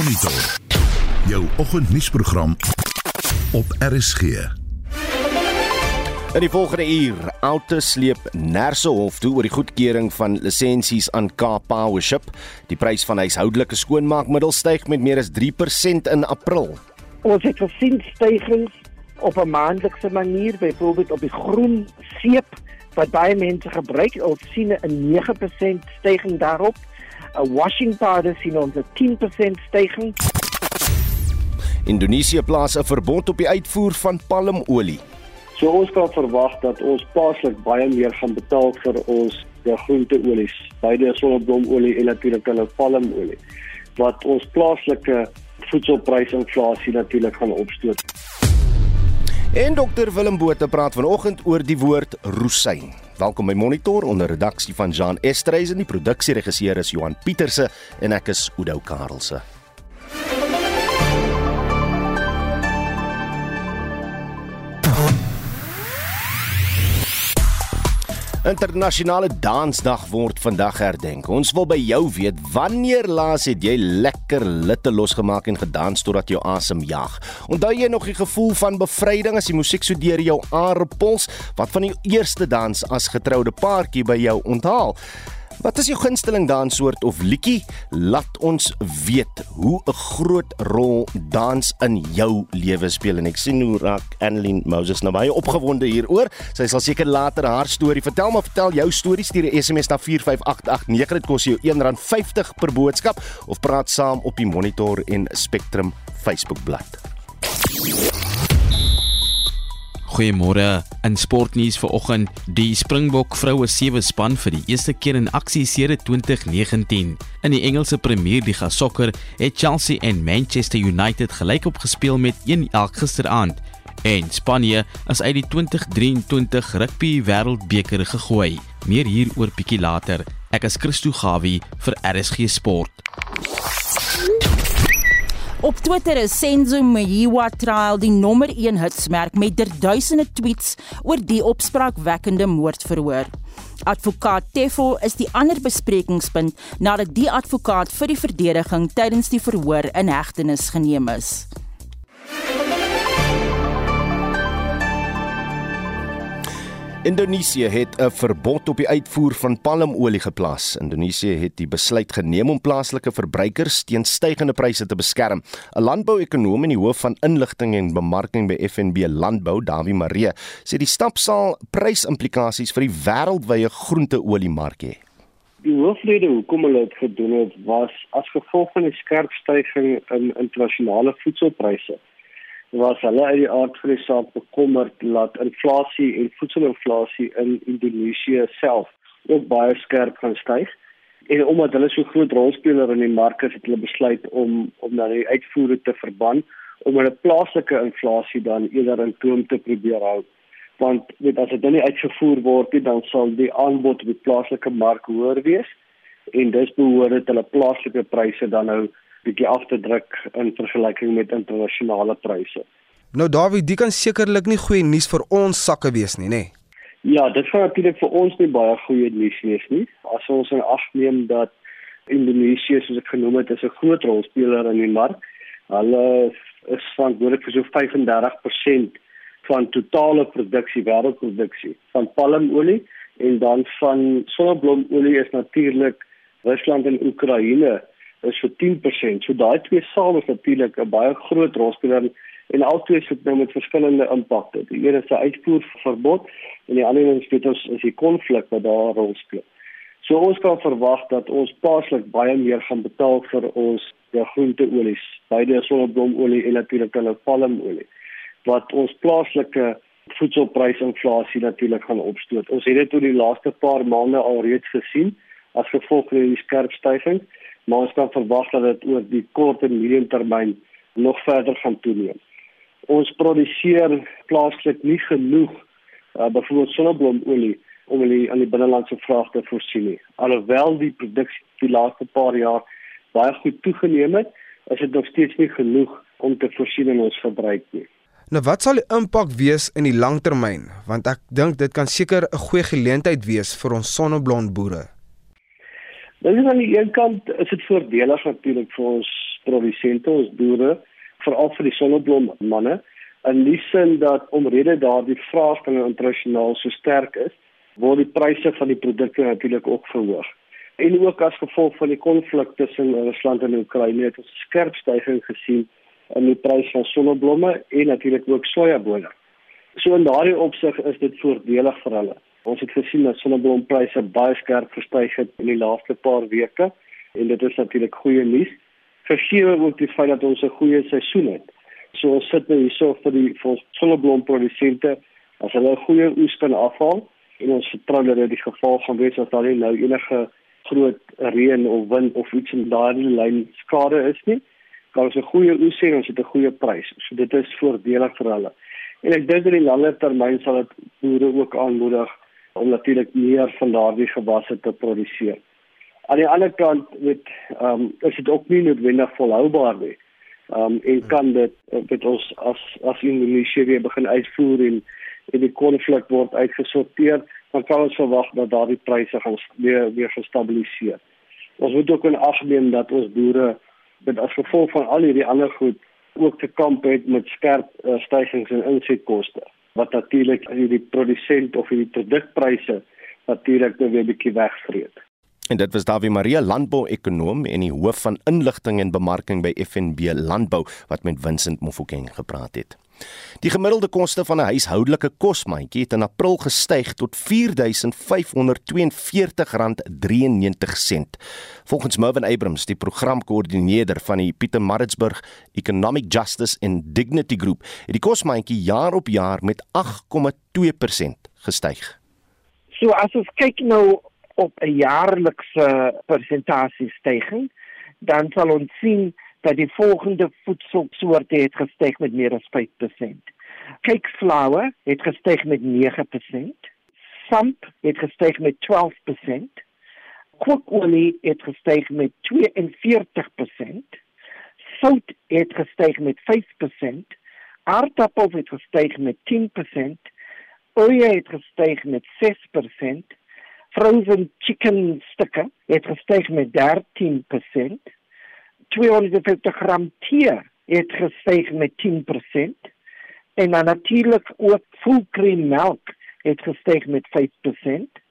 Monitor. Jou oggendnuusprogram op RSG. In die volgende uur, Oute sleep Nerse Hof toe oor die goedkeuring van lisensies aan Cape Powership. Die prys van huishoudelike skoonmaakmiddels styg met meer as 3% in April. Ons het gesien stygings op 'n maandelikse manier, byvoorbeeld op die groen seep wat baie mense gebruik. Ons sien 'n 9% stygings daarop. 'n Washing powder sien ons 'n 10% stygings. Indonesië plaas 'n verbod op die uitvoer van palmolie. So ons kan verwag dat ons paaslik baie meer gaan betaal vir ons groenteolies, beide sonneblomolie en natuurlik hulle palmolie wat ons plaaslike voedselprysinflasie natuurlik gaan opstoot. En dokter Willem Botha praat vanoggend oor die woord roesyn. Welkom by Monitor onder redaksie van Jean Estreisen, die produksieregisseur is Johan Pieterse en ek is Udo Karelse. Internasionale Dansdag word vandag herdenk. Ons wil by jou weet, wanneer laas het jy lekker litte losgemaak en gedans totdat jou asem jag? Onthou jy nog die gevoel van bevryding as die musiek so deur jou are puls? Wat van die eerste dans as getroude paartjie by jou onthaal? Wat is jou gunsteling danssoort of liedjie? Laat ons weet hoe 'n groot rol dans in jou lewe speel en ek sien hoe raak Annelien Moses nou baie opgewonde hieroor. Sy sal seker later haar storie vertel, maar vertel jou storie stuur 'n SMS na 45889. Dit kos jou R1.50 per boodskap of praat saam op die Monitor en Spectrum Facebookblad. Goeiemôre. In sportnuus vanoggend, die Springbok vroue sewe span vir die eerste keer in aksie sedert 2019. In die Engelse Premierliga sokker het Chelsea en Manchester United gelykop gespeel met 1-1 gisteraand. En Spanje is uit die 2023 Rugby Wêreldbeker gegooi. Meer hieroor bietjie later. Ek is Christo Gawie vir RSG Sport. Op Twitter is Senzo Mjiwa trial die nommer 1 hitsmerk met duisende tweets oor die opspraakwekkende moordverhoor. Advokaat Tefo is die ander besprekingspunt nadat die advokaat vir die verdediging tydens die verhoor in hegtenis geneem is. Indonesië het 'n verbod op die uitvoer van palmolie geplaas. Indonesië het die besluit geneem om plaaslike verbruikers teen stygende pryse te beskerm. 'n Landbouekonoom en die hoof van inligting en bemarking by FNB Landbou, Dawie Maree, sê die stap sal prysimplikasies vir die wêreldwye groenteoliemark hê. Die hoofrede hoekom hulle dit gedoen het, was as gevolg van die skerp stygings in internasionale voedselpryse was hulle uit die aard van die saak bekommerd dat inflasie en voedselinflasie in Indonesië self ook baie skerp gaan styg. En omdat hulle so groot rolspeler in die mark is, het hulle besluit om om dan die uitvoere te verban om hulle plaaslike inflasie dan eerder in toom te probeer hou. Want weet as dit nie uitgevoer word nie, dan sal die aanbod op die plaaslike mark hoër wees en dis behoort dit hulle plaaslike pryse dan nou bietjie af te druk in vergelyking met internasionale pryse. Nou Dawie, dit kan sekerlik nie goeie nuus vir ons sakke wees nie, nê? Nee? Ja, dit gaan natuurlik vir ons nie baie goeie nuus wees nie. As ons in ag neem dat Indonesië soos ek genoem het, is 'n groot rolspeler in die mark. Hulle is verantwoordelik vir so 35% van totale produksie wêreldproduksie van palmolie en dan van sonneblomolie is natuurlik Rusland en Oekraïne is vir 10%. So daai twee saam is natuurlik 'n baie groot rolspeler en albei sit nou met verskillende impakte. Die een is 'n uitvoerverbod en die ander een is ons is die konflik wat daar 'n rol speel. So ons kan verwag dat ons paaslik baie meer gaan betaal vir ons groenteolies, beide sonneblomolie en natuurlik hulle palmolie wat ons plaaslike voedselprysinflasie natuurlik gaan opstoot. Ons het dit oor die laaste paar maande alreeds gesien as gevolg van die skerp stygings maar ons kan verwag dat dit oor die kort en medium termyn nog verder gaan toeneem. Ons produseer plaaslik nie genoeg uh, byvoorbeeld sonneblomolie om die aan die binnelandse vraag te voorsien nie. Alhoewel die produksie die laaste paar jaar baie goed toegeneem het, is dit nog steeds nie genoeg om te voorsien in ons verbruik nie. Nou wat sal die impak wees in die langtermyn? Want ek dink dit kan seker 'n goeie geleentheid wees vir ons sonneblom boere. Dit is aan die een kant is dit voordelig natuurlik vir ons produsente, ons boere, veral vir die sonneblom manne, in die sin dat omrede daardie vraag van internasionaal so sterk is, word die pryse van die produkte natuurlik ook verhoog. En ook as gevolg van die konflik tussen Rusland en Oekraïne het ons 'n skerp stygings gesien in die prys van sonneblomme en natuurlik ook sojabone. So in daardie opsig is dit voordelig vir hulle. Ons het gesien dat sonneblompryse baie skerp gestyg het in die laaste paar weke en dit is natuurlik goeie nuus. Verseker ook die feit dat ons 'n goeie seisoen het. So ons sit nou hierso vir die vir sonneblomprodusente as hulle 'n goeie oes kan afhaal en ons vertrou dat dit die geval gaan wees as daar nie nou enige groot reën of wind of iets in daardie lyn skade is nie. Kan ons 'n goeie oes en ons het 'n goeie prys. So dit is voordelig vir hulle. En ek dink in die langer termyn sal dit boere ook aanmoedig om natuurlik meer van daardie gewasse te produseer. Aan die ander kant met ehm um, is dit ook nie noodwendig volhoubaar nie. Ehm um, en kan dit met ons as as Indonesië weer begin uitvoer en en die konflik word uitgesorteer, dan kan ons verwag dat daardie pryse gaan weer weer gestabiliseer. Ons moet ook in ag neem dat ons boere met as gevolg van al hierdie ander goed ook te kamp het met skerp uh, stygings in insetkoste wat natuurlik hierdie produsent of hierdie produkpryse natuurlik nou weer 'n bietjie wegvreet. En dit was Davie Maria, landbouekonoom en die hoof van inligting en bemarking by FNB Landbou wat met Vincent Mofokeng gepraat het. Die gemiddelde koste van 'n huishoudelike kosmandjie het in April gestyg tot R4542,93. Volgens Mervin Abrams, die programkoördineerder van die Pietermaritzburg Economic Justice and Dignity Group, het die kosmandjie jaar op jaar met 8,2% gestyg. So as ons kyk nou op 'n jaarlikse persentasiestygings, dan sal ons sien dat die volgende voedselsoorte het gestyg met meer as 5%. Cakeflour het gestyg met 9%. Samp het gestyg met 12%. Kookolie het gestyg met 42%. Sout het gestyg met 5%. Aardappels het gestyg met 10%. Olie het gestyg met 6%. Frozen chicken stukke het gestyg met 13%. 250 gram tee het gestyg met 10% en dan natuurlik ook volkreem melk het gestyg met 5%.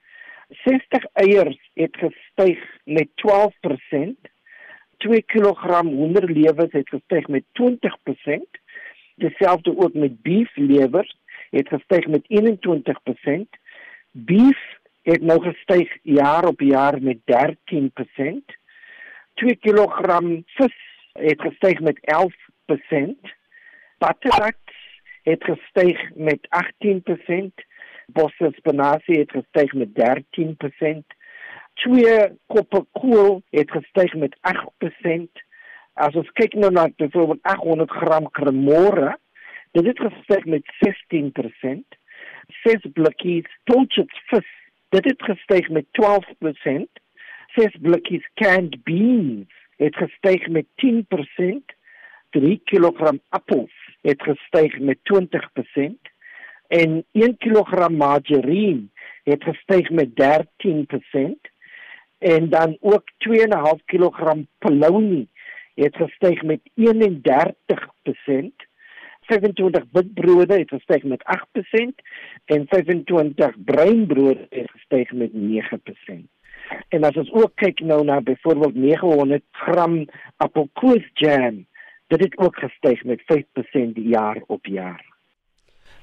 60 eiers het gestyg met 12%. 2 kg hoenderlewers het gestyg met 20%. Dieselfde ook met beeflewers het gestyg met 21%. Beef het nou gestyg jaar op jaar met 13%. 2 kg vis het gestyg met 11%. Butternuts het gestyg met 18%. Bosse spinasie het gestyg met 13%. Twee koppe kool het gestyg met 8%. As ons kyk nou na byvoorbeeld 800 gram kremore, dit het gestyg met 16%. Ses blikkies tolchits vis, dit het gestyg met 12% ses blikkies canned beans het gestyg met 10%, 3 kg appels het gestyg met 20% en 1 kg margarine het gestyg met 13% en dan ook 2.5 kg polony het gestyg met 31%. 25 witbrode het gestyg met 8% en 25 breinbrode het gestyg met 9%. En as ons ook kyk nou na byvoorbeeld 900 gram appelkoesjam, dit het ook gestyg met 5% jaar op jaar.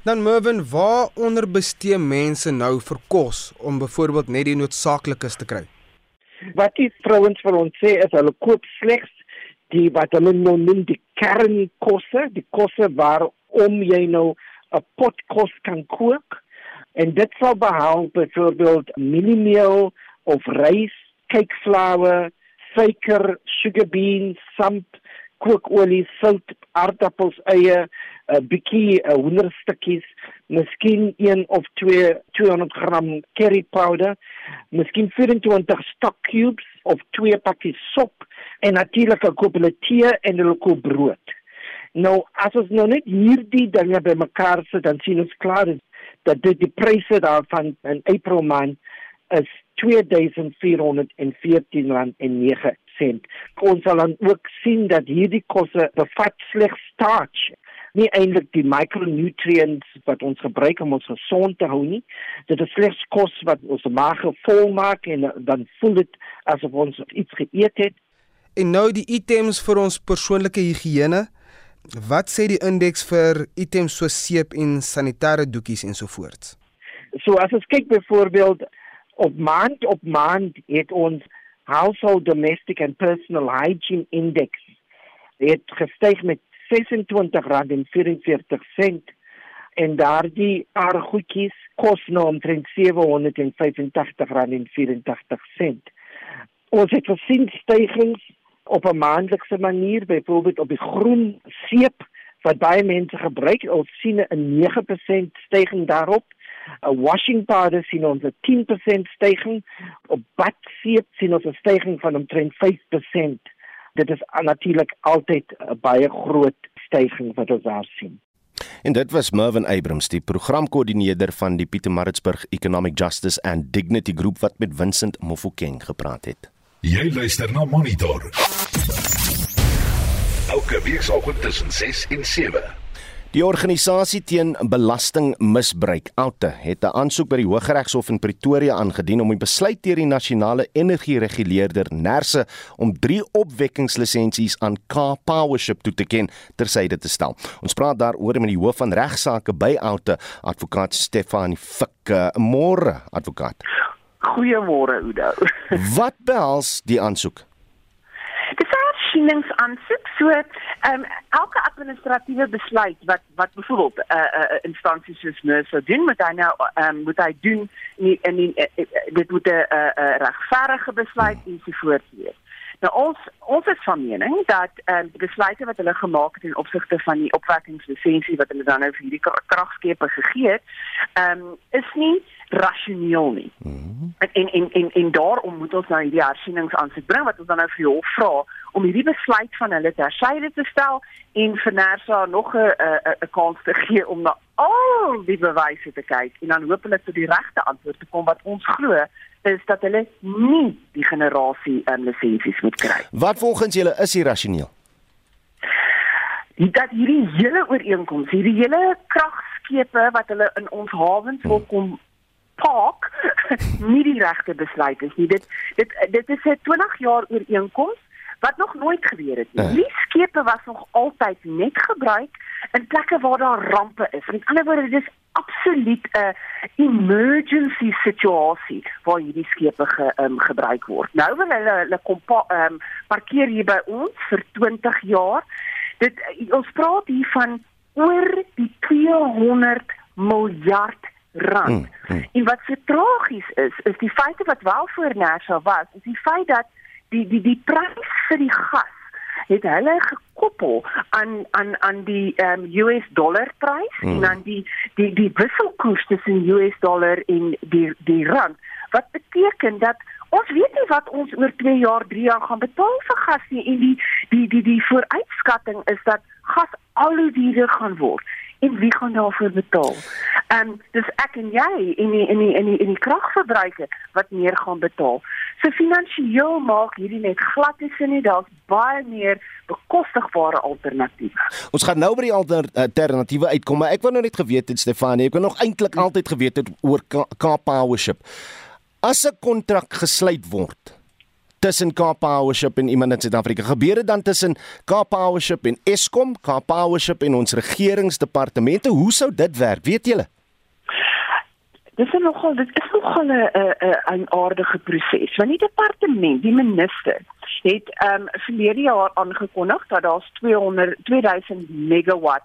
Dan Mervin, waar onderbestee mense nou vir kos om byvoorbeeld net die noodsaaklikes te kry? Wat die vrouens vir ons sê is hulle koop slegs die wat hulle noem die kernkosse, die kosse waar om jy nou 'n pot kos kan kook en dit sal behou byvoorbeeld mieliemeel of rys, cakeflour, suiker, sugar beans, samp, kookolie, sout, aardappels, eie, 'n bietjie uh, hoenderstukkies, miskien 1 of 2 200 gram curry powder, miskien 24 stock cubes of 2 pakkies sop en natuurlik 'n koppel tee en 'n koop brood. Nou, as ons nou net hierdie dinge bymekaar sit, dan sien ons klaar is dat dit die pryse daarvan in April maand is 2414 rand en 9 sent. Ons sal dan ook sien dat hierdie kosse bevat slegs starch nie eintlik die micronutrients wat ons gebruik om ons gesond te hou nie. Dit is slegs kos wat ons maag vol maak en dan voel dit asof ons iets geëet het. En nou die items vir ons persoonlike higiëne. Wat sê die indeks vir items so seep en sanitêre doekies ensovoorts? So as ons kyk byvoorbeeld op maand op maand het ons household domestic and personal hygiene index het gestyg met 26 rand en 44 sent en daardie paar goedjies kos nou omtrent 785 rand en 84 sent. Ons het gesien stygings op 'n maandelikse manier byvoorbeeld op die groen seep wat baie mense gebruik ons sien 'n 9% stygings daarop 'n washing powder sien ons 'n 10% stygings op badseep sien ons 'n stygings van omtrent 5% dit is natuurlik altyd 'n baie groot stygings wat ons daar sien En dit was Mervin Abrams, die programkoördineerder van die Pietermaritzburg Economic Justice and Dignity Groep wat met Vincent Mofokeng gepraat het. Jy luister na Monitor. Elke weekoggend tussen 6 en 7. Die organisasie teen belastingmisbruik, Alta, het 'n aansoek by die Hooggeregshof in Pretoria aangedien om die besluit deur die nasionale energiereguleerder NERSA om 3 opwekkingslisensies aan K Powership toe te ken tersyde te stel. Ons praat daaroor met die hoof van regsaake by Alta, advokaat Stefanie Fikke. Môre, advokaat. Goeiemôre Udo. Wat behels die aansoek? Dis 'n hersieningsaansoek. So, ehm um, elke administratiewe besluit wat wat byvoorbeeld 'n uh, uh, uh, instansie soos NERSA doen, moet hy nou ehm um, moet hy doen in in, in uh, dit moet 'n uh, uh, regverdige besluit ensovoorts wees. Nou ons ons is van mening dat ehm um, die besluite wat hulle gemaak het in opsigte van die opwekkingslisensie wat hulle dan nou vir hierdie kragskepe gegee het, ehm um, is nie rasioneel nie. Mm -hmm. En en en en daarom moet ons nou hierdie hersieningsaansoek bring wat ons dan nou vir jou vra om hierdie besluit van hulle tersyde te stel en vir Nersa nog 'n 'n 'n kans te gee om na al die bewyse te kyk en dan hopelik tot die regte antwoord te kom wat ons glo is dat hulle nie die generasie um, lisensies moet kry. Wat volgens julle is irrasioneel? Dat hierdie hele ooreenkoms, hierdie hele kragskepe wat hulle in ons hawens wil kom park nie die regte besluit is nie. Dit dit dit is 'n 20 jaar ooreenkoms wat nog nooit gebeur het nie. Ja. Die skepe was nog altyd net gebruik in plekke waar daar rampe is. Met ander woorde, dit is absoluut 'n emergency situasie waar hierdie skepe ge, um, gebruik word. Nou wil hulle hulle kom um, parkeer hier by ons vir 20 jaar. Dit ons praat hier van oor die 200 miljard rand. Mm, mm. En wat so tragies is, is die feite wat wel voor Nersa was, is die feit dat die die die prys vir die gas het hulle gekoppel aan aan aan die um, US dollar prys mm. en aan die die die wisselkoers tussen US dollar en die die rand. Wat beteken dat ons weet nie wat ons oor 2 jaar, 3 jaar gaan betaal vir gas nie en die die die die vooruitskatting is dat gas al hoe duurder gaan word en wie gaan daarvoor betaal? En um, dis ek en jy en die en die en die, die kragverbruiker wat meer gaan betaal. So finansiëel maak hierdie net glad nie sin nie. Daar's baie meer bekostigbare alternatiewe. Ons gaan nou by die alternatiewe uitkom, maar ek wou nou net geweet het Stefanie, ek wou nog eintlik altyd geweet het oor Cape Powership. As 'n kontrak gesluit word, tussen Cape Powership en iemand in Suid-Afrika. Gebeur dit dan tussen Cape Powership en Eskom, Cape Powership en ons regeringsdepartemente? Hoe sou dit werk? Weet julle? Dis nogal dit is nogal 'n 'n 'n aardige proses. Want die departement, die minister het ehm um, verlede jaar aangekondig dat daar's 200 2000 megawatt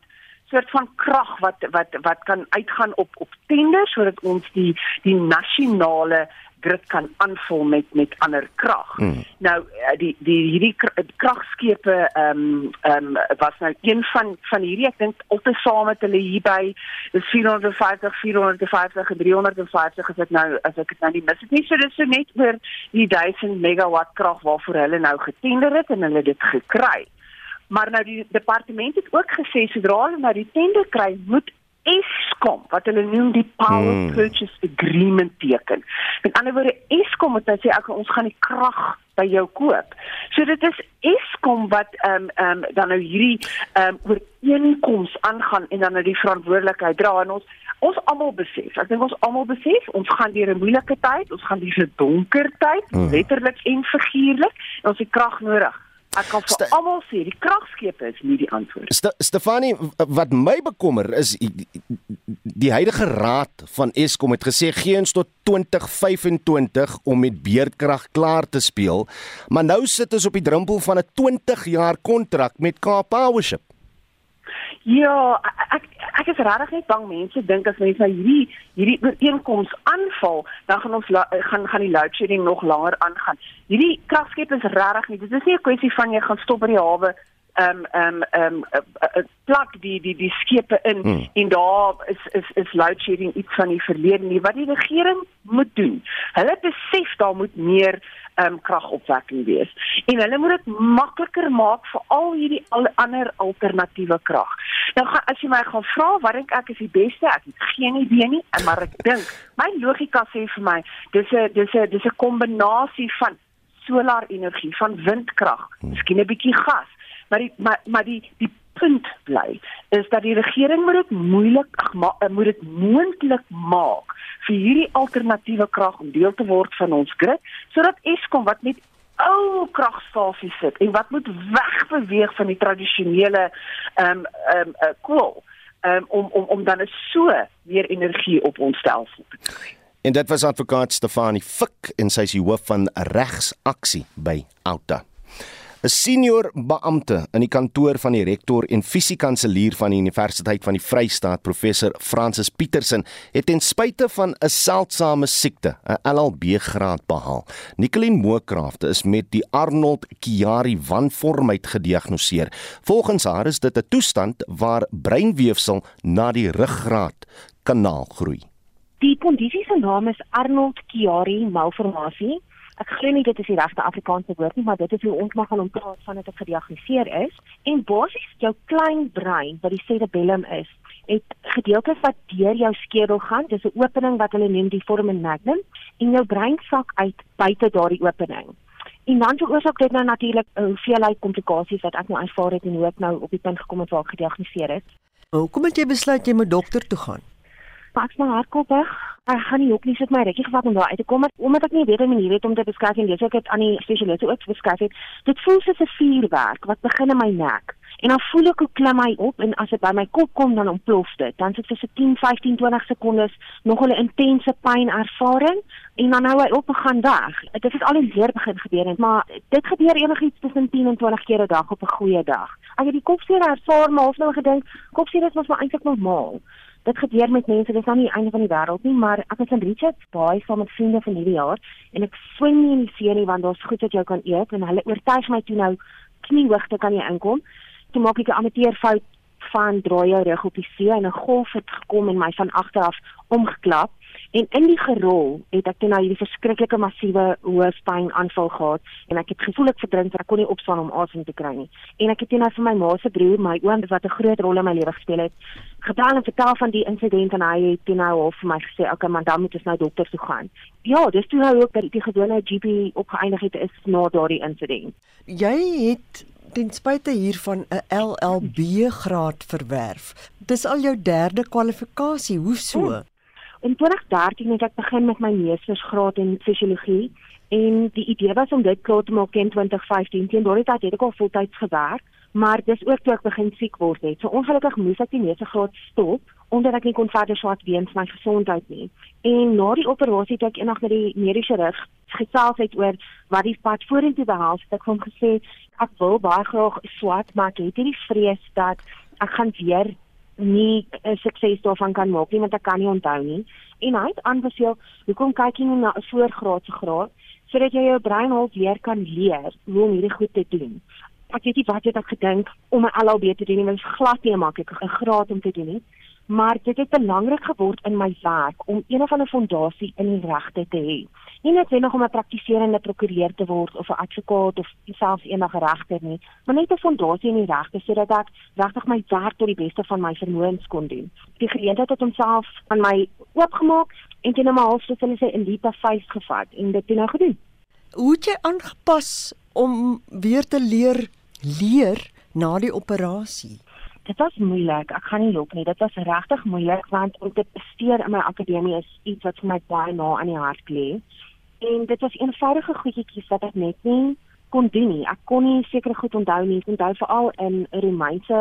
soort van krag wat wat wat kan uitgaan op op tenders sodat ons die die nasionale grid kan aanvul met met ander krag. Hmm. Nou eh, die die hierdie kragskepe ehm um, ehm um, was nou een van van hierdie ek dink altesaam met hulle hier by is 450 450 en 350 as ek nou as ek dit nou nie mis het nie so dis so net oor die 1000 megawatt krag waarvoor hulle nou getender het en hulle dit gekry. Maar nou die departement het ook gesê sodra hulle nou die tender kry moet Eskom wat hulle noem die Power Hmm. Purchase Agreement teken. Met ander woorde Eskom het nou sê ek ons gaan die krag by jou koop. So dit is Eskom wat ehm um, ehm um, dan nou hierdie ehm um, ooreenkoms aangaan en dan nou die verantwoordelikheid dra en ons ons almal besef. Ek dink ons almal besef ons gaan deur 'n moeilike tyd, ons gaan deur 'n donker tyd, Hmm. letterlik en figuurlik en ons het krag nodig. Ek kan vir almal sê die kragskepe is nie die antwoord. St Stefanie, wat my bekommer is die, die huidige raad van Eskom het gesê gee ons tot 2025 om met beerdkrag klaar te speel, maar nou sit ons op die drempel van 'n 20 jaar kontrak met Cape Powership. Ja, ek ek is regtig net bang mense dink as mense nou hierdie hierdie ooreenkoms aanval, dan gaan ons la, gaan gaan die load shedding nog langer aangaan. Hierdie kragskep is regtig nie. Dit is nie 'n kwessie van jy gaan stop by die hawe ehm ehm ehm plak die die die skepe in Hmm. en daar is is is load shedding iets van die verlede nie. Wat die regering moet doen. Hulle besef daar moet meer um, kragopwekking wees en hulle moet dit makliker maak vir al hierdie al ander alternatiewe krag. Nou gaan as jy my gaan vra wat dink ek is die beste? Ek het geen idee nie, maar ek dink my logika sê vir my dis 'n dis 'n dis 'n kombinasie van solarenergie, van windkrag, miskien 'n bietjie gas. Maar die maar maar die die punt bly is dat die regering moet dit moeilik ma, eh, moet dit moontlik maak vir hierdie alternatiewe krag om deel te word van ons grid sodat Eskom wat met ou kragstasies sit en wat moet wegbeweeg van die tradisionele ehm um, ehm um, uh, kool um, om om om dan so meer energie op ons stelsel te kry. En dit was advokaat Stefanie Fik en sy is die hoof van regsaksie by Outa. 'n Senior beampte in die kantoor van die rektor en fisiekanselier van die Universiteit van die Vrystaat, professor Francis Petersen, het ten spyte van 'n seldsame siekte, 'n LLB-graad behaal. Nicoline Mookrafte is met die Arnold Chiari wanvormheid gediagnoseer. Volgens haar is dit 'n toestand waar breinweefsel na die ruggraat kanaal groei. Die kondisie se naam is Arnold Chiari malformasie. Ek glo nie dit is die regte Afrikaanse woord nie, maar dit is hoe ons mag hom praat van dit ek gediagnoseer is. En basies jou klein brein wat die cerebellum is, het gedeeltes wat deur jou skedel gaan. Dis 'n opening wat hulle noem die foramen magnum en jou brein sak uit buite daardie opening. En dan veroorsaak dit nou natuurlik 'n hoeveelheid komplikasies wat ek nou ervaar het en hoe ek nou op die punt gekom het waar ek gediagnoseer is. Hoekom het jy besluit jy moet dokter toe gaan? Pak my hardkop weg. Ek gaan nie ook nie sit my rukkie gevat om daar uit te kom maar omdat ek nie weet 'n manier het om te beskryf en dis ook dit aan die spesialiste ook beskryf het. Dit voel soos 'n vuurwerk wat begin in my nek. En dan voel ek hoe klim hy op en as dit by my kop kom dan ontplof dit. Dan sit dit vir 10, 15, 20 sekondes nog 'n intense pyn ervaring en dan hou hy op en gaan weg. Dit het al eens weer begin gebeur het, maar dit gebeur enigiets tussen 10 en 20 keer 'n dag op 'n goeie dag. Ek het die kopseer ervaar maar of nou gedink kopseer is mos maar eintlik normaal. Dit gebeur met mense, dis nou nie die einde van die wêreld nie, maar ek was in Richards Bay saam met vriende van hierdie jaar en ek swem nie in die see nie want daar's goed wat jy kan eet en hulle oortuig my toe nou kniehoogte kan jy inkom. Toe maak ek 'n amateurfout van draai jou rug op die see en 'n golf het gekom en my van agter af omgeklap en in die gerol het ek toe nou hierdie verskriklike massiewe hoofpyn aanval gehad en ek het gevoel ek verdrink ek kon nie opstaan om asem te kry nie en ek het toe nou vir my ma se broer my oom wat 'n groot rol in my lewe gespeel het gebel en vertel van die insident en hy het toe nou half vir my gesê okay man dan moet ons nou dokter toe gaan ja dis toe nou ook dat die gewone GP opgeëindig het is na daardie insident Jy het ten spyte hiervan 'n LLB graad verwerf. Dis al jou derde kwalifikasie. Hoe so? Hmm. In 2013 het ek begin met my meestersgraad in fisiologie en die idee was om dit klaar te maak in 2015. Teen daardie tyd het ek al voltyds gewerk, maar dis ook toe ek begin siek word het. So ongelukkig moes ek die meestersgraad stop omdat ek nie kon verder swaat weens my gesondheid nie. En na die operasie het ek eendag met die mediese chirurg gesels het oor wat die pad vorentoe behels. Het ek hom gesê ek wil baie graag swat, maar ek het hierdie vrees dat ek gaan weer nie 'n sukses daarvan kan maak nie want ek kan nie onthou nie. En hy het aanbeveel, hoekom kyk jy nie na 'n voorgraadse graad sodat jy jou brein half weer kan leer hoe om hierdie goed te doen. Ek weet nie wat het ek gedink om 'n LLB te doen nie, want dit is glad nie 'n maklike graad om te doen nie. Maar dit het belangrik geword in my werk om een of ander fondasie in die regte te hê. Nie net nog om 'n praktiserende prokureur te word of 'n advokaat of selfs eendag 'n regter nie, maar net 'n fondasie in die regte sodat ek regtig my werk tot die beste van my vermoëns kon doen. Die geleentheid het homself aan my oopgemaak en teen 'n half soos hulle sê in die face gevat en dit het nou gedoen. Hoe het jy aangepas om weer te leer leer na die operasie? Dit was moeilik. Ek gaan nie loop nie. Dit was regtig moeilik want om te presteer in my akademie is iets wat vir my baie na aan die hart lê. En dit was eenvoudige goedjies wat ek net nie kon doen nie. Ek kon nie seker goed onthou nie. Onthou veral in Romeinse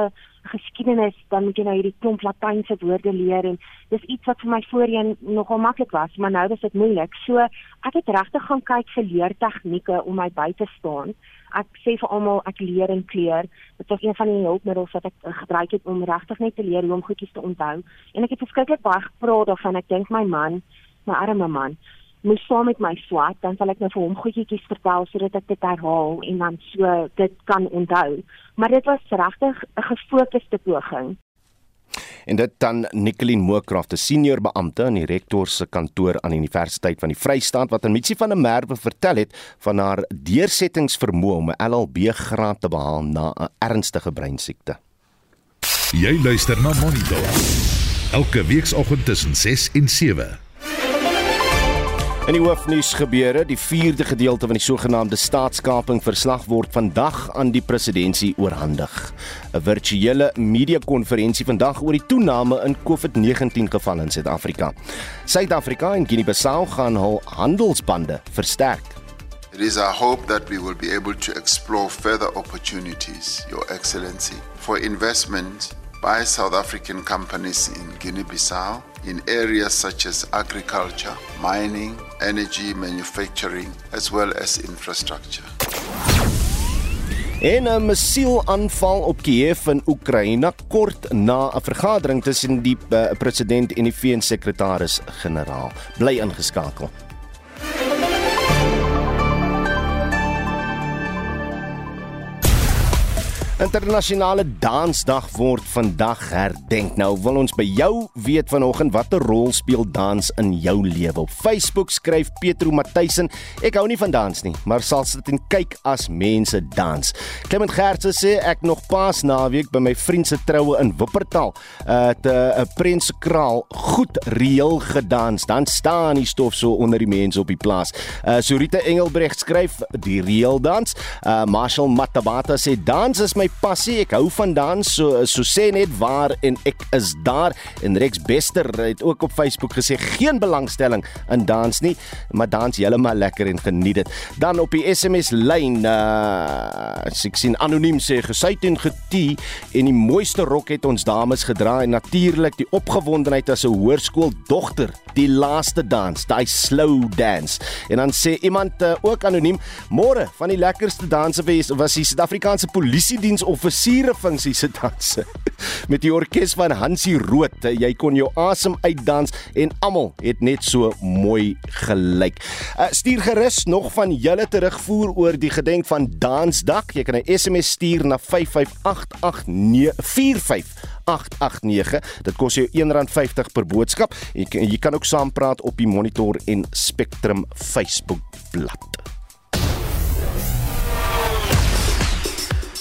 geskiedenis dan moet jy nou hierdie klomp latynse woorde leer en dis iets wat vir my voorheen nogal maklik was, maar nou is dit moeilik. So ek het regtig gaan kyk vir leertegnieke om my by te staan ek sê vir almal ek leer en kleer. Dit was een van die hulpmiddels wat ek uh, gebruik het om regtig net te leer hoe om goedjies te onthou. En ek het verskriklik baie gepraat daarvan. Ek dink my man, my arme man, moet saam met my swat, dan sal ek net nou vir hom goedjies vertel sodat ek dit herhaal en dan so dit kan onthou. Maar dit was regtig 'n gefokusde poging en dit dan Nicoline Mookraft, 'n senior beampte in die rektor se kantoor aan die Universiteit van die Vrystaat wat aan Mitsi van der Merwe vertel het van haar deursettingsvermoë om 'n LLB graad te behaal na 'n ernstige breinsiekte. Jy luister na Monitor. Elke weekoggend tussen 6 en 7. In die hoofnuus gebeure, die 4de gedeelte van die sogenaamde staatskaping verslag word vandag aan die presidentskap oorhandig. 'n Virtuele media-konferensie vandag oor die toename in COVID-19 gevalle in Suid-Afrika. Suid-Afrika en Guinea-Bissau gaan hul handelsbande versterk. It is our hope that we will be able to explore further opportunities, Your Excellency, for investment by South African companies in Guinea-Bissau in areas such as agriculture, mining, energy, manufacturing, as well as infrastructure. En 'n missielaanval op Kiev in Oekraïne kort na 'n vergadering tussen die uh, president en die VN-sekretaris-generaal. Bly ingeskakel. Internasionale Dansdag word vandag herdenk. Nou wil ons by jou weet vanoggend watter rol speel dans in jou lewe. Op Facebook skryf Petro Matthysen: "Ek hou nie van dans nie, maar sal sit en kyk as mense dans." Clement Gertse sê ek nog pas naweek by my vriend se troue in Wuppertal, uh, 'n prenskraal goed reël gedans. Dan staan die stof so onder die mense op die plaas. Uh, Sorita Engelbrecht skryf: "Die reël dans." Uh, Marshall Matabata sê: "Dans is my passie. Ek hou van dans. So so sê net waar en ek is daar. En Rex Bester het ook op Facebook gesê geen belangstelling in dans nie, maar dans heeltemal lekker en geniet dit. Dan op die SMS lyn uh ek sien anoniem sê gesuit en getie en die mooiste rok het ons dames gedra en natuurlik die opgewondenheid as 'n hoërskooldogter die laaste dans, daai slow dance. En dan sê iemand uh, ook anoniem, môre van die lekkerste danse was die Suid-Afrikaanse Polisie diens offisiere funksie se danse met die orkes van Hansie Rood. Jy kon jou asem uitdans en almal het net so mooi gelyk. Uh, stuur gerus nog van julle terugvoer oor die gedenk van Dansdag. Jy kan 'n SMS stuur na 5588945 889. Dit kos jou R1.50 per boodskap. Jy, jy kan ook saampraat op die Monitor en Spectrum Facebook bladsy.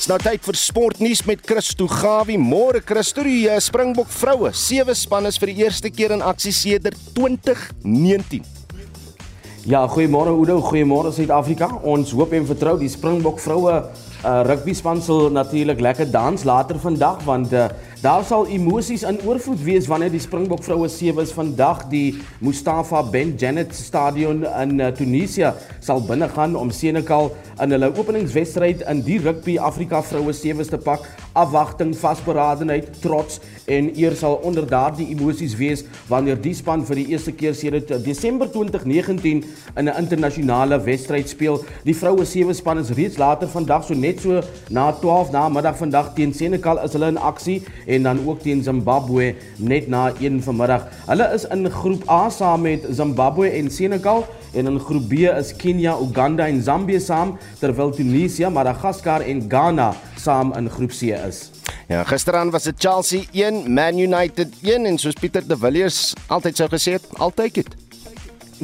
Dis nou tyd vir sportnuus met Christo Gawie. Môre Christo, die uh, Springbok vroue sewe span is vir die eerste keer in aksie sedert 2019. Ja, goeiemôre Oudo, goeiemôre Suid-Afrika. Ons hoop en vertrou die Springbok vroue uh, rugby span sal natuurlik lekker dans later vandag want uh, Daar sal emosies in oorvloed wees wanneer die Springbok vroue sewes vandag die Mustafa Ben Janet Stadion in uh, Tunesië sal binnegaan om Senekal in hulle openingswedstryd in die rugby Afrika vroue sewes te pak. Afwagting, vasberadenheid, trots en eer sal onder daardie emosies wees wanneer die span vir die eerste keer sedert Desember 2019 in 'n internasionale wedstryd speel. Die vroue sewe span is reeds later vandag so net so na 12 na middag vandag teen Senekal is hulle in aksie en dan ook teen Zimbabwe net na 1 vanmiddag. Hulle is in groep A saam met Zimbabwe en Senegal en in groep B is Kenia, Uganda en Zambië saam terwyl Tunesië, Madagaskar en Ghana saam in groep C is. Ja, gisteraan was dit Chelsea 1, Man United 1 en soos Pieter de Villiers altyd sou gesê het, altyd dit.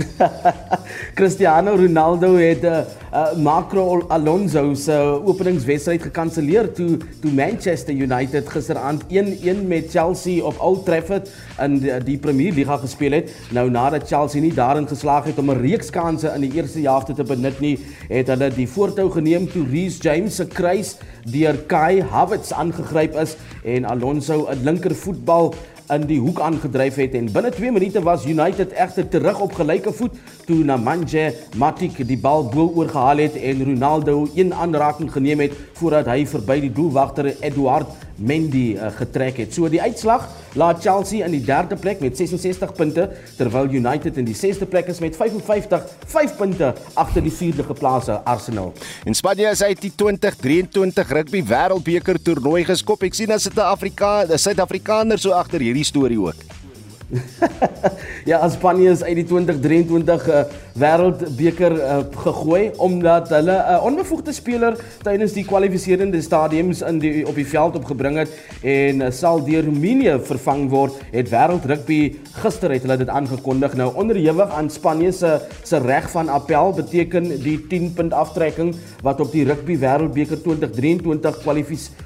Cristiano Ronaldo het 'n uh, uh, Marco Alonso se openingswedstryd gekanselleer toe toe Manchester United gisteraand 1-1 met Chelsea op Old Trafford in die, die Premier Liga gespeel het. Nou nadat Chelsea nie daarin geslaag het om 'n reeks kansse in die eerste helfte te benut nie, het hulle die voortou geneem toe Reece James se kruis deur Kai Havertz aangegryp is en Alonso 'n linkervoetbal in die hoek aangedryf het en binne 2 minute was United egter terug op gelyke voet toe Nemanja Matic die bal bo oorgehaal het en Ronaldo een aanraking geneem het voordat hy verby die doelwagter Eduard Mendy uh, getrek het. So die uitslag laat Chelsea in die derde plek met 66 punte terwyl United in die sesde plek is met 55 5 punte agter die vierde geplaasde Arsenal. En Spanje is uit die 2023 rugby wêreldbeker toernooi geskop. Ek sien as dit 'n Afrika, 'n Suid-Afrikaner so agter hierdie storie ook. ja, Spanje is uit die 2023 uh, wêreldbeker uh, gegooi omdat hulle 'n uh, onbevoegde speler tydens die kwalifiserende stadiums in die op die veld opgebring het en uh, sal deur Roemenië vervang word. Het wêreld rugby gister het hulle dit aangekondig. Nou onderhewig aan Spanje se se reg van appel beteken die 10 punt aftrekking wat op die rugby wêreldbeker 2023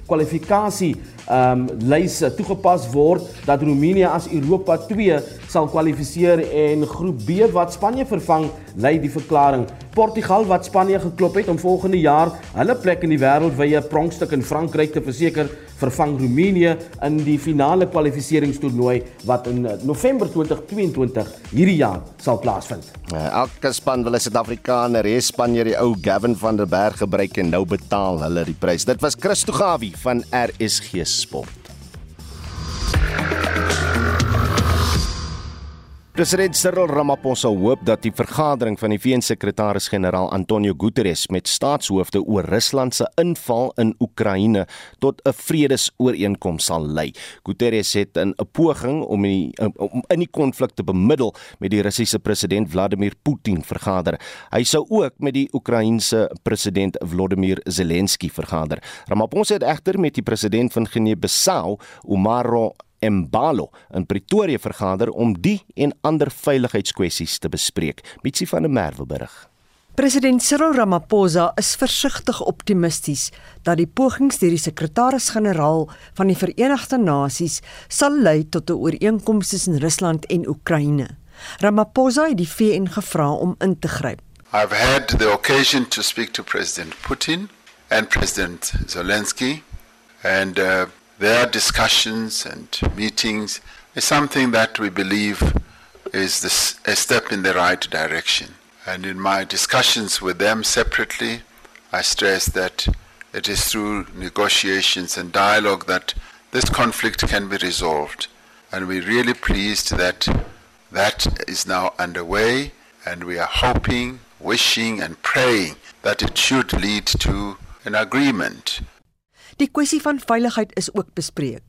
kwalifikasie um, lys toegepas word dat Roemenië as Europa 2 sal kwalifiseer en groep B wat Spanje vervang, lei die verklaring. Portugal wat Spanje geklop het om volgende jaar hulle plek in die wêreldwye pronkstuk in Frankryk te verseker, vervang Roemenië in die finale kwalifiseringstoernooi wat in eh, November 2022 hierdie jaar sal plaasvind. Uh, elke span wil 'n Suid-Afrikaner hê, Spanje die ou Gavin van der Berg gebruik en nou betaal hulle die prys. Dit was Christo Gawie van RSG Sport. President Cyril Ramaphosa hoop dat die vergadering van die VN-sekretaris-generaal Antonio Guterres met staatshoofde oor Rusland se inval in Oekraïne tot 'n vredesooreenkoms sal lei. Guterres het in 'n poging om in die, om in die konflik te bemiddel met die Russiese president Vladimir Putin vergader. Hy sou ook met die Oekraïense president Volodymyr Zelensky vergader. Ramaphosa het egter met die president van Guinea-Bissau, Umaro Embalo in Pretoria vergader om die en ander veiligheidskwessies te bespreek. Mitsi van der Merwe berig. President Cyril Ramaphosa is versigtig optimisties dat die pogings deur die sekretaris-generaal van die Verenigde Nasies sal lei tot 'n ooreenkoms tussen Rusland en Oekraïne. Ramaphosa het die VN gevra om in te gryp. I've had the occasion to speak to President Putin and President Zelensky and uh, their discussions and meetings is something that we believe is this, a step in the right direction. And in my discussions with them separately, I stress that it is through negotiations and dialogue that this conflict can be resolved. And we're really pleased that that is now underway, and we are hoping, wishing, and praying that it should lead to an agreement Die kwessie van veiligheid is ook bespreek.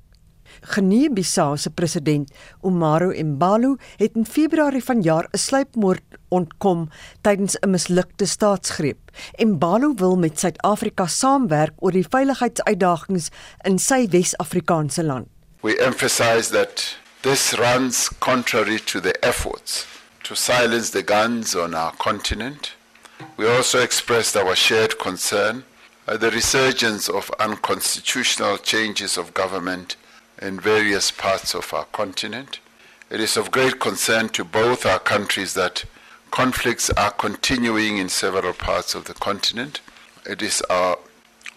Guinea-Bissau se president, Umaro Embalo, het in Februarie vanjaar 'n sluipmoord ontkom tydens 'n mislukte staatsgreep. Embalo wil met Suid-Afrika saamwerk oor die veiligheidsuitdagings in sy Wes-Afrikaanse land. We emphasize that this runs contrary to the efforts to silence the guns on our continent. We also expressed our shared concern uh, the resurgence of unconstitutional changes of government in various parts of our continent. It is of great concern to both our countries that conflicts are continuing in several parts of the continent. It is our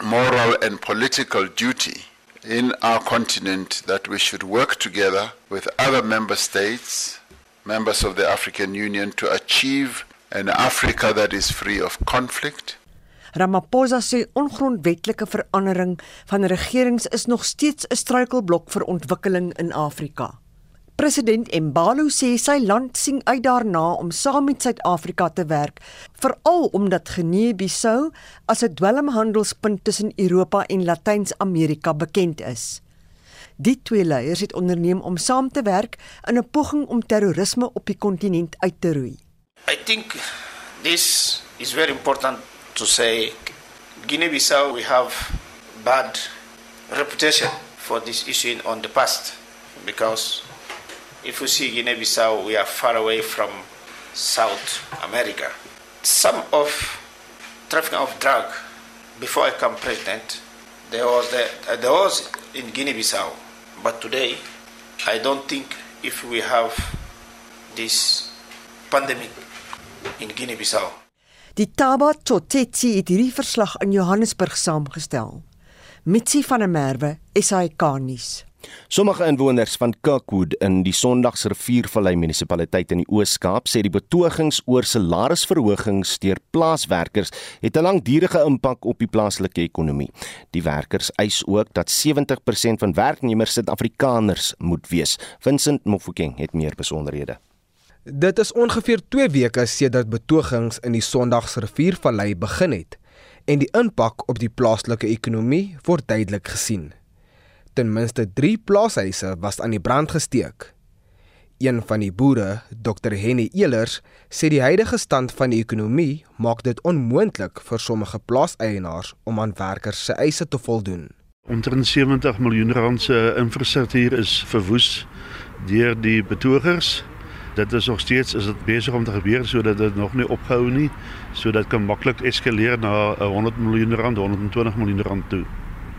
moral and political duty in our continent that we should work together with other member states, members of the African Union, to achieve an Africa that is free of conflict Ramaphosa sê ongrondwetlike verandering van regerings is nog steeds 'n struikelblok vir ontwikkeling in Afrika. President Embalo sê sy land sien uit daarna om saam met Suid-Afrika te werk, veral omdat Guinea-Bissau as 'n dwelmhandelspunt tussen Europa en Latyns-Amerika bekend is. Die twee leiers het onderneem om saam te werk in 'n poging om terrorisme op die kontinent uit te roei. I think this is very important to say Guinea-Bissau we have bad reputation for this issue on the past because if you see Guinea-Bissau we are far away from South America. Some of trafficking of drug before I became president, there was the, there was in Guinea-Bissau, but today I don't think if we have this pandemic in Guinea-Bissau. Die Taba Tsotetsi het hierdie verslag in Johannesburg saamgestel. Mitsi van der Merwe, SAK nuus. Sommige inwoners van Kirkwood in die Sondagsriviervallei munisipaliteit in die Oos-Kaap sê die betogings oor salarisverhogings deur plaaswerkers het 'n langdurige impak op die plaaslike ekonomie. Die werkers eis ook dat 70% van werknemers Suid-Afrikaners moet wees. Vincent Mofokeng het meer besonderhede. Dit is ongeveer 2 weke sedert betogings in die Sondagsriviervallei begin het en die impak op die plaaslike ekonomie word duidelik gesien ten minste 3 plaashuise was aan die brand gesteek. Een van die boere, Dr Henny Elers, sê die huidige stand van die ekonomie maak dit onmoontlik vir sommige plaaseienaars om aan werkers se eise te voldoen. Omtrent 70 miljoen rand se infrastruktuur is verwoes deur die betogers. Dit is nog steeds is dit besig om te gebeur sodat dit nog nie ophou nie, sodat kan maklik eskaleer na 100 miljoen rand, 120 miljoen rand toe.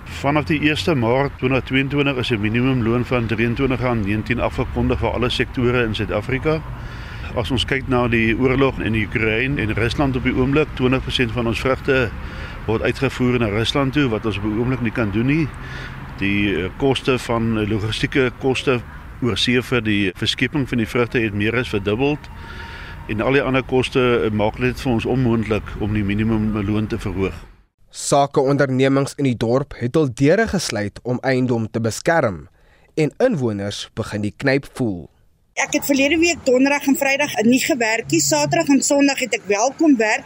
Vanaf die 1 Maart 2022 is 'n minimumloon van R23.19 afgekondig vir alle sektore in Suid-Afrika. As ons kyk na die oorlog in Oekraïne en Rusland op die oomblik, 20% van ons vrugte word uitgevoer na Rusland toe wat ons op die oomblik nie kan doen nie. Die eh, koste van logistieke koste oor see vir die verskeping van die vrugte het meer as verdubbel en al die ander koste eh, maak dit vir ons onmoontlik om die minimumloon te verhoog. Sakeondernemings in die dorp het al deure gesluit om eiendom te beskerm en inwoners begin die knyp voel. Ek het verlede week donderdag en vrydag nie gewerk nie. Saterdag en sonderdag het ek welkom werk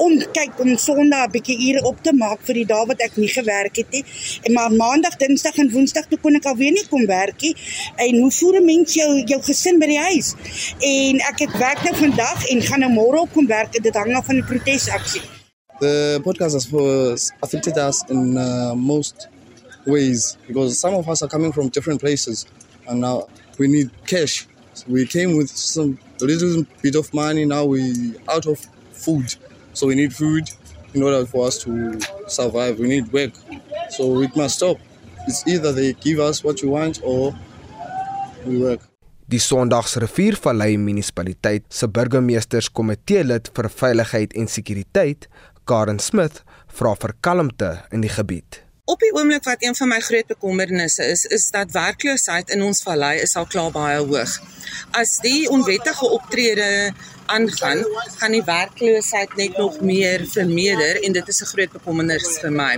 om kyk om sonderdag 'n bietjie ure op te maak vir die dae wat ek nie gewerk het nie. En maar maandag, dinsdag en woensdag toe kon ek alweer nie kom werk nie. En hoe voer 'n mens jou jou gesin by die huis? En ek het werk nou vandag en gaan nou môre op kom werk. Dit hang af van die protesaksie. The podcast has affected us in uh, most ways because some of us are coming from different places and now we need cash. So we came with some little bit of money, now we out of food. So we need food in order for us to survive. We need work. So it must stop. It's either they give us what you want or we work. Die Sondagsriviervallei munisipaliteit se burgemeesterskomitee lid vir veiligheid en sekuriteit, Karen Smith vra vir kalmte in die gebied. Op die oomblik wat een van my groot bekommernisse is, is dat werkloosheid in ons vallei is al klaar baie hoog. As die onwettige optrede aangaan, gaan die werkloosheid net nog meer vermeerder en dit is 'n groot bekommernis vir my.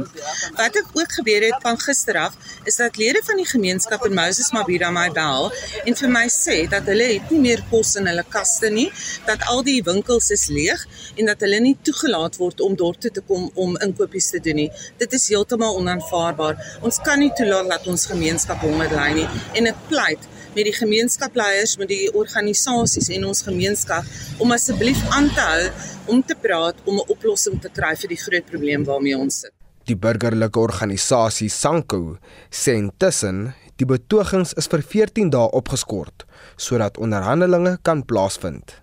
Wat ek ook gebeur het van gister af, is dat lede van die gemeenskap in Moses Mabhida my bel en vir my sê dat hulle het nie meer kos in hulle kaste nie, dat al die winkels is leeg en dat hulle nie toegelaat word om dorp toe te kom om inkopies te doen nie. Dit is heeltemal onaanvaarbaar. Ons kan nie toelaat dat ons gemeenskap honger ly nie en ek pleit met die gemeenskapleiers, met die organisasies en ons gemeenskap om asseblief aan te hou om te praat om 'n oplossing te kry vir die groot probleem waarmee ons sit. Die burgerlike organisasie Sanko sê intussen die betogings is vir 14 dae opgeskort sodat onderhandelinge kan plaasvind.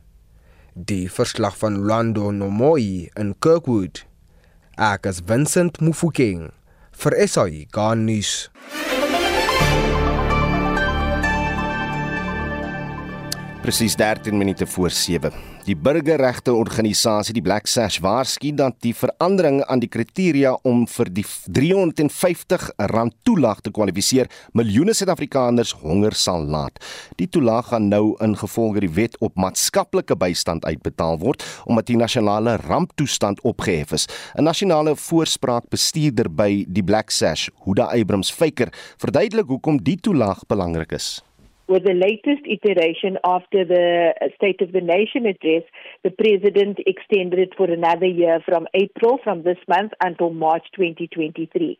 Die verslag van Lando Nomoi in Kirkwood. Ek as Vincent Mufokeng vir SAI Garnis. Presies 13 minute voor 7. Die burgerregte organisasie die Black Sash waarsku dat die verandering aan die kriteria om vir die 350 rand toelaag te kwalifiseer miljoene Suid-Afrikaners honger sal laat. Die toelaag gaan nou ingevolge die wet op maatskaplike bystand uitbetaal word omdat die nasionale ramptoestand opgehef is. 'n Nasionale voorspraak bestuurder by die Black Sash, Huda Abrams Faker, verduidelik hoekom die toelaag belangrik is. With the latest iteration after the State of the Nation address, the President extended it for another year from April from this month until March 2023.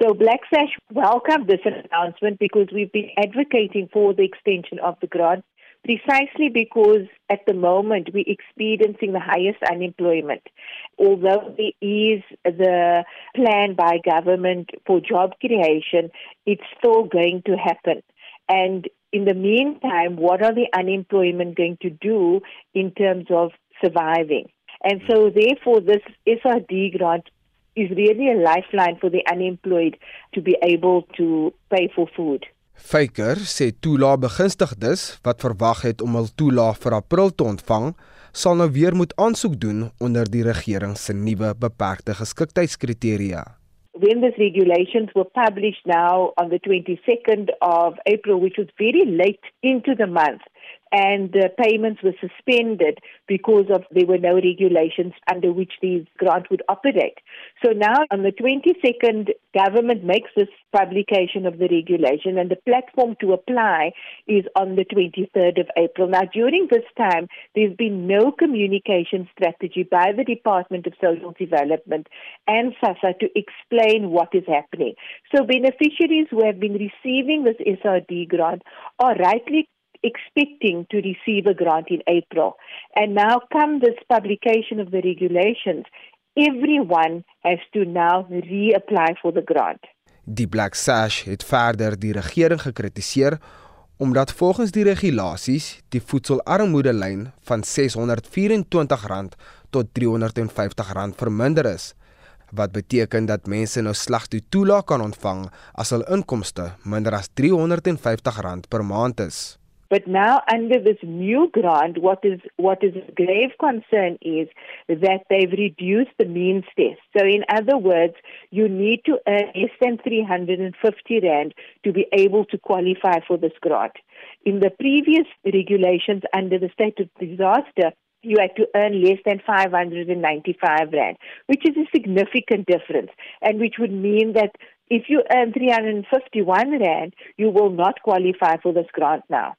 So Black Sash welcomed this announcement because we've been advocating for the extension of the grant precisely because at the moment we're experiencing the highest unemployment. Although there is the plan by government for job creation, it's still going to happen. And in the meantime, what are the unemployment going to do in terms of surviving? And so, therefore, this SRD grant is really a lifeline for the unemployed to be able to pay for food. Faker sê toelae begunstigdes wat verwag het om hul toelae vir April te ontvang, sal nou weer moet aansoek doen onder die regering se nuwe beperkte geskiktheidskriteria. When these regulations were published now on the 22nd of April, which was very late into the month, and payments were suspended because of there were no regulations under which these grants would operate. So now on the 22nd, government makes this publication of the regulation and the platform to apply is on the 23rd of April. Now during this time, there's been no communication strategy by the Department of Social Development and SASA to explain what is happening. So beneficiaries who have been receiving this SRD grant are rightly expecting to receive a grant in April. And now, come this publication of the regulations, everyone has to now reapply for the grant. Die Black Sash het verder die regering gekritiseer omdat volgens die regulasies die voedselarmoedelyn van R624 tot R350 verminder is wat beteken dat mense nou slegs die toelaag kan ontvang as hul inkomste minder as R350 per maand is. But now, under this new grant, what is what is a grave concern is that they've reduced the means test. So, in other words, you need to earn less than 350 rand to be able to qualify for this grant. In the previous regulations under the state of disaster, you had to earn less than 595 rand, which is a significant difference, and which would mean that if you earn 351 rand, you will not qualify for this grant now.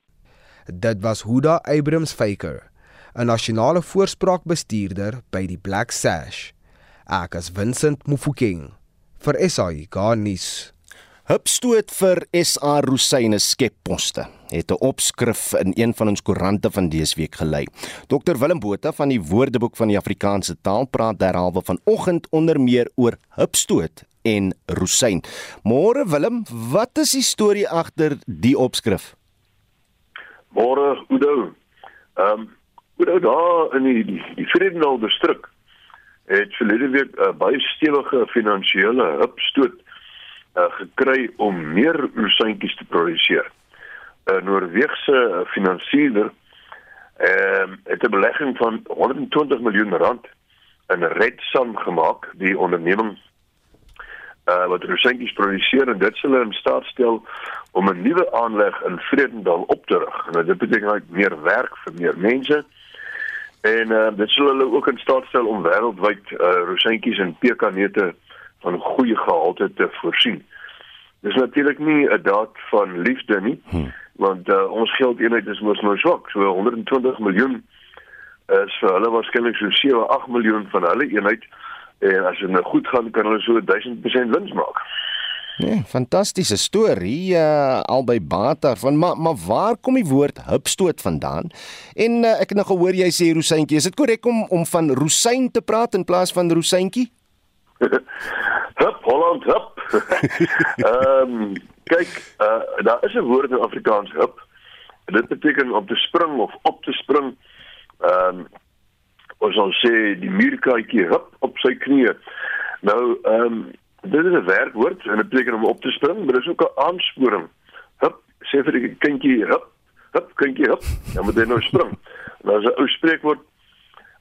Dit was Huda Abrams Faker, 'n nasionale voorspraakbestuurder by die Black Sash. Ek is Vincent Mufokeng vir SAI Garnis. Hupstoot vir SA Rosyne skepposte het 'n opskrif in een van ons koerante van dese week gelei. Dr Willem Botha van die Woordeboek van die Afrikaanse taal praat derhalwe vanoggend onder meer oor hupstoot en rosyn. Môre Willem, wat is die storie agter die opskrif? Môre Oudo. Ehm um, Oudo daar in die die, die Vredendal distrik het verlede week 'n uh, baie stewige finansiële hupstoot uh, gekry om meer rosyntjies te produseer. 'n Noorse finansierder ehm uh, het 'n belegging van 120 miljoen rand in Redsan gemaak, die onderneming uh, wat rosyntjies produseer en dit sal in staat stel om 'n nuwe aanleg in Vredendal op te rig. Nou dit beteken net meer werk vir meer mense. En uh, dit sal hulle ook in staat stel om wêreldwyd uh, rosyntjies en pekanneute van goeie gehalte te voorsien. Dis natuurlik nie 'n daad van liefde nie, hmm. want uh, ons geldeenheid is mos nou swak, so 120 miljoen is vir hulle waarskynlik so 7, 8 miljoen van hulle eenheid en as dit nou goed gaan kan hulle so 1000% wins maak. Nee, fantastiese storie uh, albei Bata van maar maar waar kom die woord hupstoot vandaan? En uh, ek het nou gehoor jy sê rosyntjie. Is dit korrek om om van rosyn te praat in plaas van rosyntjie? hup Holland hup. Ehm um, kyk, uh, daar is 'n woord in Afrikaans hup. Dit beteken om te spring of op te spring. Ehm um, ons sal sê die muurkaatjie hup op sy knieë. Nou ehm um, Dit is 'n werkwoord en dit beteken om op te spring, maar dit is ook 'n aansporing. Hup, sê vir die kindjie, hup, hup, kindjie, hup, dan moet hy nou spring. Nou as 'n ou spreekwoord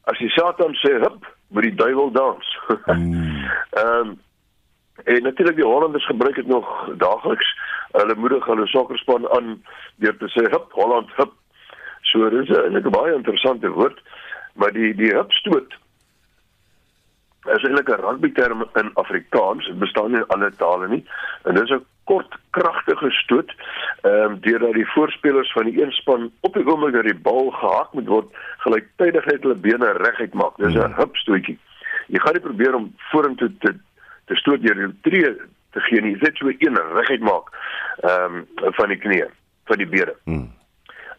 as die Satan sê hup, moet die duiwel dans. Ehm um, en natuurlik die Hollanders gebruik dit nog daagliks. Hulle moedig hulle sokkerspan aan deur te sê hup, Holland, hup. So dis 'n baie interessante woord, maar die die hup stoot is eintlik 'n rugbyterm in Afrikaans. Dit bestaan nie in ander tale nie. En dit is 'n kort, kragtige stoot ehm um, deurdat die voorspelers van die een span op die oomblik dat die bal gehak moet word, gelyktydig net hulle bene reguit maak. Dis 'n hup stootjie. Jy gaan nie probeer om vorentoe te te stoot deur jou tree te gee nie. Jy net so een reguit maak ehm um, van die knie, van die bene. Hmm.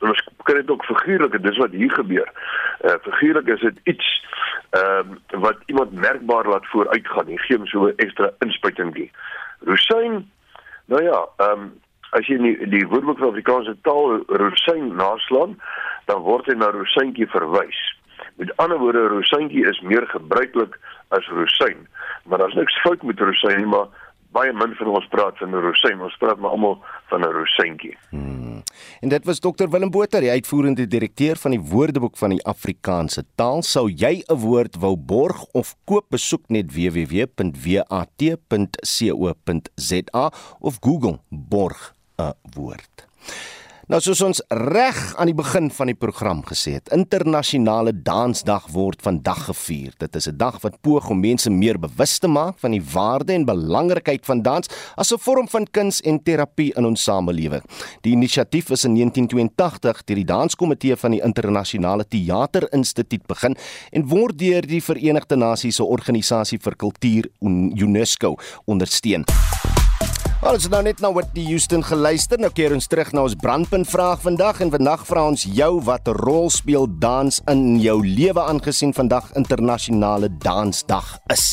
En ons kan dit ook figuurlik, dis wat hier gebeur. Uh figuurlik is dit iets ehm um, wat iemand merkbaar laat vooruitgaan. Jy gee hom so 'n ekstra inspuitingkie. Rosyn, nou ja, ehm um, as jy die, die Woordeboek van Afrikaanse taal rosyn naslaan, dan word hy na rosyntjie verwys. Met ander woorde, rosyntjie is meer gebruiklik as rosyn. Maar daar's niks fout met rosyn nie, maar baie min van ons praat van 'n rosyn, ons praat maar almal van 'n rosyntjie. Hmm. En dit was Dr Willem Botha, die uitvoerende direkteur van die Woordeboek van die Afrikaanse taal. Sou jy 'n woord wou borg of koop, besoek net www.wat.co.za of Google borg 'n woord. Nou soos ons reg aan die begin van die program gesê het, internasionale dansdag word vandag gevier. Dit is 'n dag wat poog om mense meer bewus te maak van die waarde en belangrikheid van dans as 'n vorm van kuns en terapie in ons samelewing. Die inisiatief is in 1982 deur die Danskomitee van die Internasionale Teaterinstituut begin en word deur die Verenigde Nasies se Organisasie vir Kultuur UNESCO ondersteun. Wel, ons nou net na Whitney Houston geluister. Nou keer ons terug na ons brandpunt vraag vandag en vandag vra ons jou wat rol speel dans in jou lewe aangesien vandag internasionale dansdag is.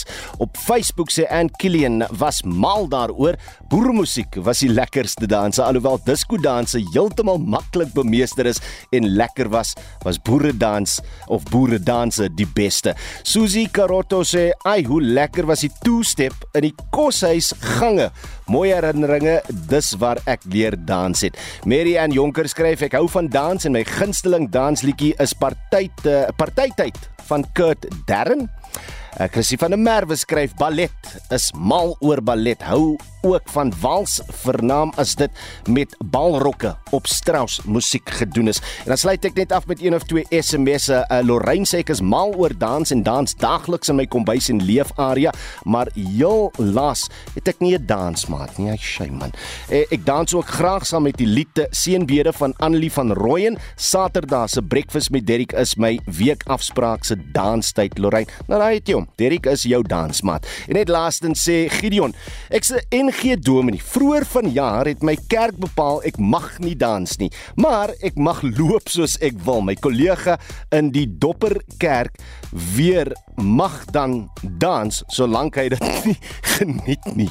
Op Facebook sê Ann Killian was mal daaroor. Boermusiek was die lekkerste danse alhoewel disco danse heeltemal maklik bemeester is en lekker was, was boeredans of boeredanse die beste. Susie Carotto sê, "Ai, hoe lekker was die two-step in die koshuis gange." Mooi herinneringe, dis waar ek leer dans het. Mary Ann Jonker skryf ek hou van dans en my gunsteling dansliedjie is Partytyd uh, Partytyd van Kurt Darren. Uh, Chrissy van der Merwe skryf ballet is mal oor ballet. Hou ook van wals vernaam as dit met balrokke op Strauss musiek gedoen is. En dan sluit ek net af met een of twee SMS'e. Uh, Lorraine sê ek is mal oor dans en dans daagliks in my kombuis en leefarea, maar heel laas het ek nie 'n dansmaat nie. Ai shay man. Eh, ek dans ook graag saam met die liedte Seënbede van Annelie van Rooyen. Saterdag se breakfast met Derrick is my weekafspraak se danstyd Lorraine. Nou raai dit hom. Derrick is jou dansmaat. En net laastens sê Gideon, ek's 'n NG Dominee. Vroeër vanjaar het my kerk bepaal ek mag nie dans nie, maar ek mag loop soos ek wil. My kollega in die Dopperkerk weer mag dan dans solank hy dit nie geniet nie.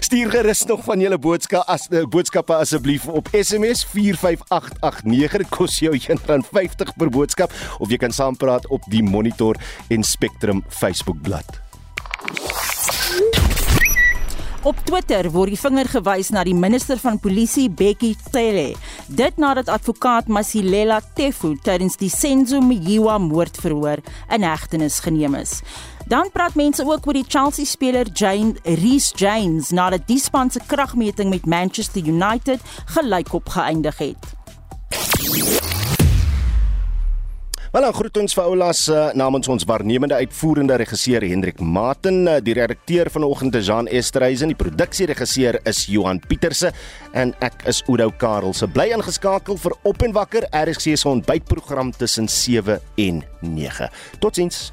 Stuur gerus nog van julle boodskap as uh, boodskappe asseblief op SMS 45889. Dit kos jou R1.50 per boodskap of jy kan saampraat op die Monitor en Spectrum Facebook bladsy. Op Twitter word die vinger gewys na die minister van polisie Bekkie Cele. Dit nadat advokaat Masilela Tefu tydens die Senzo Mjiwa moordverhoor in hegtenis geneem is. Dan praat mense ook oor die Chelsea speler Jane Reece James nadat die span se kragmeting met Manchester United gelykop geëindig het. Wel, dan groet ons vir Oulas uh, namens ons waarnemende uitvoerende regisseur Hendrik Maten, uh, die redakteur vanoggend is Jean Esterhuizen, die produksieregisseur is Johan Pieterse en ek is Oudo Karel. Se bly ingeskakel vir Op en Wakker, RSG se ontbytprogram tussen 7 en 9. Totsiens.